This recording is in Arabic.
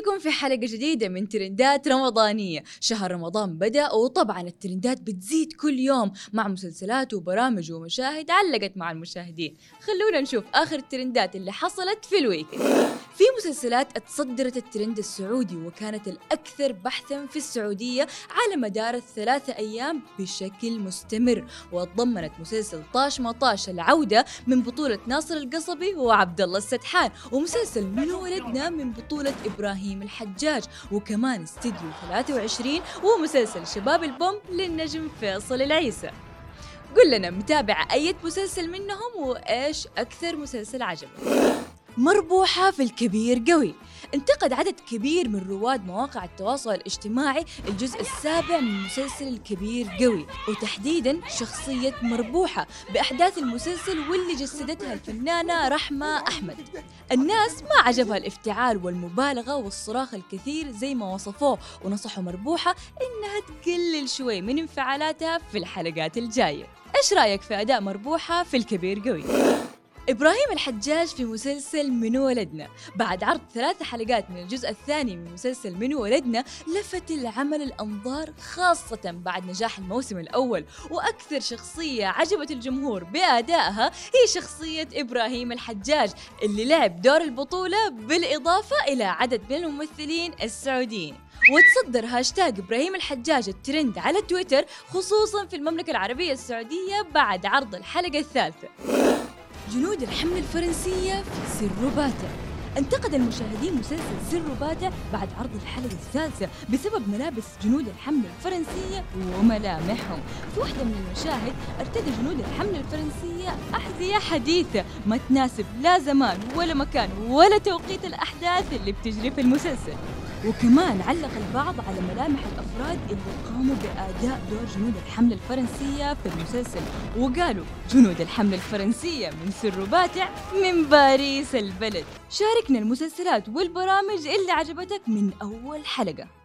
فيكم في حلقة جديدة من ترندات رمضانية. شهر رمضان بدأ وطبعا الترندات بتزيد كل يوم مع مسلسلات وبرامج ومشاهد علقت مع المشاهدين. خلونا نشوف آخر الترندات اللي حصلت في الويكند في مسلسلات اتصدرت الترند السعودي وكانت الأكثر بحثا في السعودية على مدار الثلاثة أيام بشكل مستمر وتضمنت مسلسل طاش مطاش العودة من بطولة ناصر القصبي وعبد الله السدحان ومسلسل من ولدنا من بطولة إبراهيم. الحجاج وكمان استديو 23 ومسلسل شباب البوم للنجم فيصل العيسى. قل لنا متابع أي مسلسل منهم وإيش أكثر مسلسل عجبك؟ مربوحة في الكبير قوي. انتقد عدد كبير من رواد مواقع التواصل الاجتماعي الجزء السابع من مسلسل الكبير قوي وتحديدا شخصية مربوحة بأحداث المسلسل واللي جسدتها الفنانة رحمة أحمد. الناس ما عجبها الافتعال والمبالغة والصراخ الكثير زي ما وصفوه ونصحوا مربوحة إنها تقلل شوي من انفعالاتها في الحلقات الجاية. إيش رأيك في أداء مربوحة في الكبير قوي؟ إبراهيم الحجاج في مسلسل من ولدنا. بعد عرض ثلاث حلقات من الجزء الثاني من مسلسل من ولدنا لفت العمل الأنظار خاصة بعد نجاح الموسم الأول. وأكثر شخصية عجبت الجمهور بأدائها هي شخصية إبراهيم الحجاج اللي لعب دور البطولة بالإضافة إلى عدد من الممثلين السعوديين. وتصدر هاشتاج إبراهيم الحجاج الترند على تويتر خصوصا في المملكة العربية السعودية بعد عرض الحلقة الثالثة. جنود الحملة الفرنسية في سر باتع انتقد المشاهدين مسلسل سر باتع بعد عرض الحلقة الثالثة بسبب ملابس جنود الحملة الفرنسية وملامحهم. في واحدة من المشاهد ارتدى جنود الحملة الفرنسية أحذية حديثة. ما تناسب لا زمان ولا مكان ولا توقيت الأحداث اللي بتجري في المسلسل. وكمان علق البعض على ملامح الأفراد اللي قاموا بأداء دور جنود الحملة الفرنسية في المسلسل. وقالوا جنود الحملة الفرنسية من سر باتع من باريس البلد. شاركنا المسلسلات والبرامج اللي عجبتك من أول حلقة.